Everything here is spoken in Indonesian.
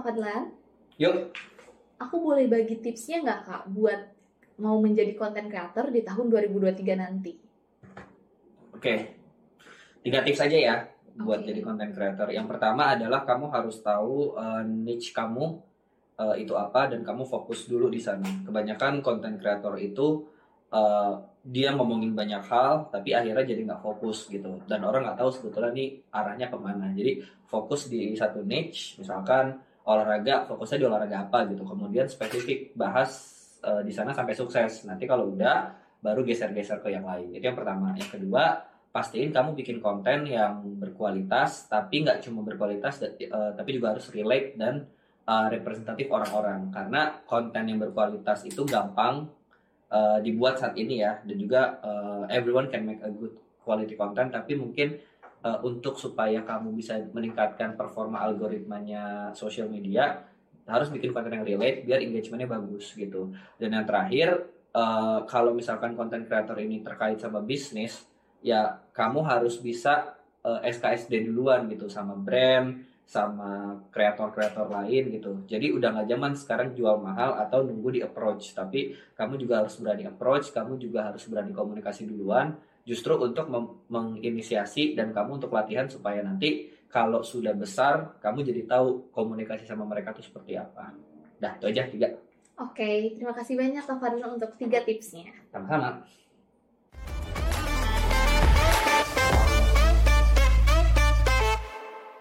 Fadlan, Yuk, aku boleh bagi tipsnya nggak Kak buat mau menjadi content creator di tahun 2023 nanti? oke. Tiga tips aja ya buat Oke. jadi content creator. Yang pertama adalah kamu harus tahu eh, niche kamu eh, itu apa dan kamu fokus dulu di sana. Kebanyakan content creator itu eh, dia ngomongin banyak hal tapi akhirnya jadi nggak fokus gitu dan orang nggak tahu sebetulnya nih arahnya ke mana. Jadi fokus di satu niche, misalkan olahraga, fokusnya di olahraga apa gitu. Kemudian spesifik bahas eh, di sana sampai sukses. Nanti kalau udah baru geser-geser ke yang lain. Itu yang pertama. Yang kedua pastiin kamu bikin konten yang berkualitas tapi nggak cuma berkualitas eh, tapi juga harus relate dan eh, representatif orang-orang karena konten yang berkualitas itu gampang eh, dibuat saat ini ya dan juga eh, everyone can make a good quality content tapi mungkin eh, untuk supaya kamu bisa meningkatkan performa algoritmanya social media harus bikin konten yang relate biar engagementnya bagus gitu. Dan yang terakhir eh, kalau misalkan konten creator ini terkait sama bisnis ya kamu harus bisa eh, SKSD duluan gitu sama brand sama kreator-kreator lain gitu. Jadi udah nggak zaman sekarang jual mahal atau nunggu di approach tapi kamu juga harus berani approach kamu juga harus berani komunikasi duluan justru untuk menginisiasi dan kamu untuk latihan supaya nanti kalau sudah besar kamu jadi tahu komunikasi sama mereka tuh seperti apa. Dah itu aja tiga. Oke, terima kasih banyak Kak Fadlan untuk tiga tipsnya. sama-sama